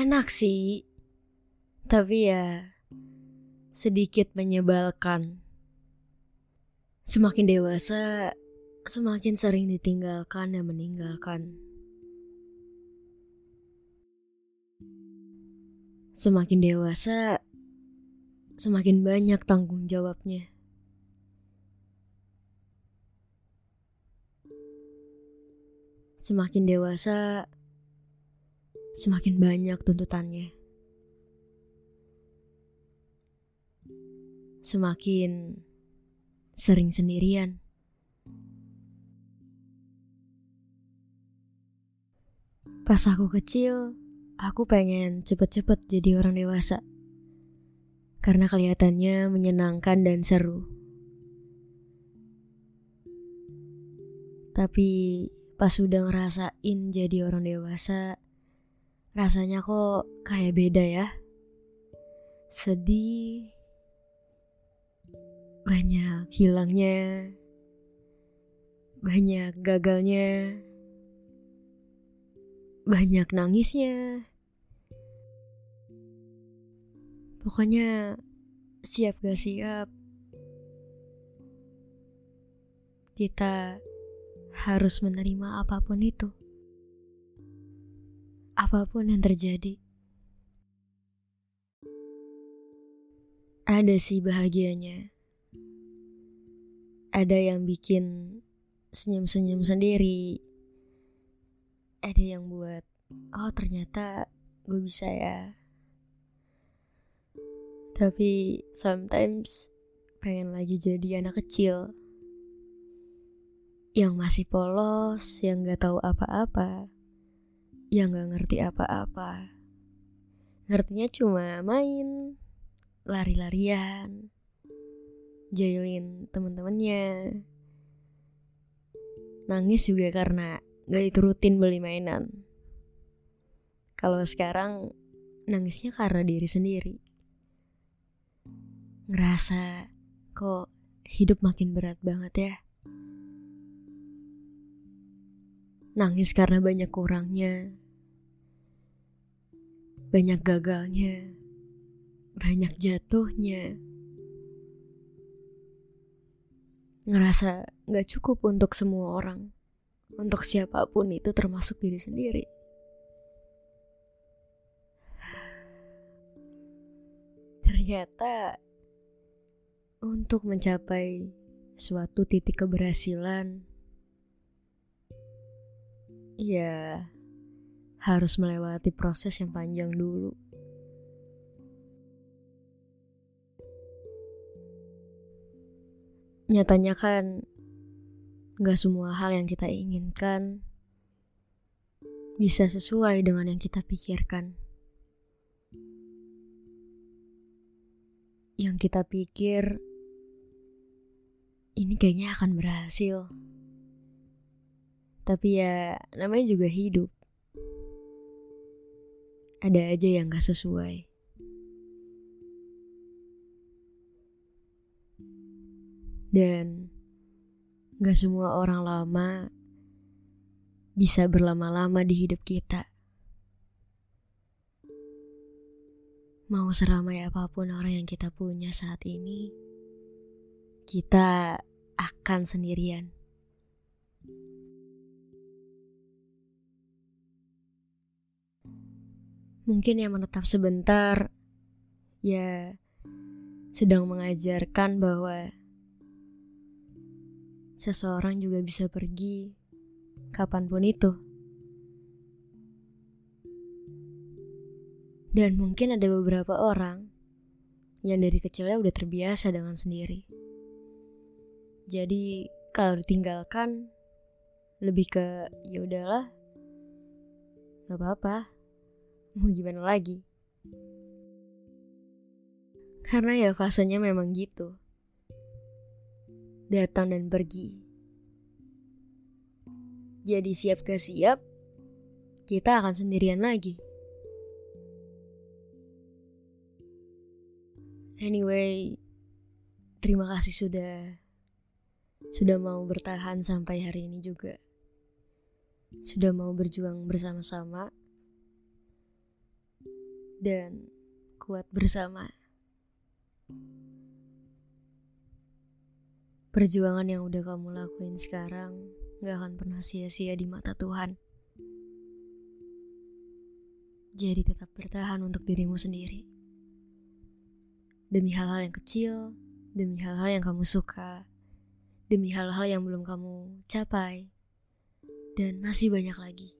Enak sih, tapi ya sedikit menyebalkan. Semakin dewasa, semakin sering ditinggalkan dan meninggalkan. Semakin dewasa, semakin banyak tanggung jawabnya. Semakin dewasa, semakin banyak tuntutannya. Semakin sering sendirian. Pas aku kecil, aku pengen cepet-cepet jadi orang dewasa. Karena kelihatannya menyenangkan dan seru. Tapi pas udah ngerasain jadi orang dewasa, rasanya kok kayak beda ya. Sedih, banyak hilangnya, banyak gagalnya, banyak nangisnya. Pokoknya siap gak siap, kita harus menerima apa pun itu. Apa pun yang terjadi. Ada sih bahagianya. Ada yang bikin senyum-senyum sendiri. Ada yang buat, oh ternyata gue bisa ya. Tapi sometimes pengen lagi jadi anak kecil yang masih polos, yang gak tahu apa-apa, yang gak ngerti apa-apa. Ngertinya cuma main, lari-larian, jailin temen-temennya. Nangis juga karena gak diturutin beli mainan. Kalau sekarang nangisnya karena diri sendiri. Ngerasa kok hidup makin berat banget ya. Nangis karena banyak kurangnya, banyak gagalnya, banyak jatuhnya. Ngerasa gak cukup untuk semua orang, untuk siapa pun itu termasuk diri sendiri. Ternyata untuk mencapai suatu titik keberhasilan, ya harus melewati proses yang panjang dulu. Nyatanya kan gak semua hal yang kita inginkan bisa sesuai dengan yang kita pikirkan. Yang kita pikir ini kayaknya akan berhasil. Tapi ya namanya juga hidup. Ada aja yang gak sesuai. Dan gak semua orang lama bisa berlama-lama di hidup kita. Mau seramai apa pun orang yang kita punya saat ini, kita akan sendirian. Mungkin yang menetap sebentar, ya sedang mengajarkan bahwa seseorang juga bisa pergi kapan pun itu. Dan mungkin ada beberapa orang yang dari kecilnya udah terbiasa dengan sendiri. Jadi kalau ditinggalkan lebih ke ya udahlah nggak apa-apa mau gimana lagi? Karena ya fasenya memang gitu. Datang dan pergi. Jadi siap ke siap kita akan sendirian lagi. Anyway terima kasih sudah sudah mau bertahan sampai hari ini juga. Sudah mau berjuang bersama-sama dan kuat bersama. Perjuangan yang udah kamu lakuin sekarang gak akan pernah sia-sia di mata Tuhan. Jadi tetap bertahan untuk dirimu sendiri. Demi hal-hal yang kecil, demi hal-hal yang kamu suka, demi hal-hal yang belum kamu capai, dan masih banyak lagi.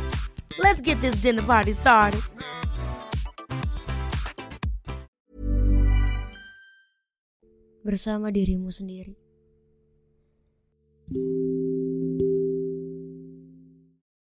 Let's get this dinner party started. Bersama dirimu sendiri.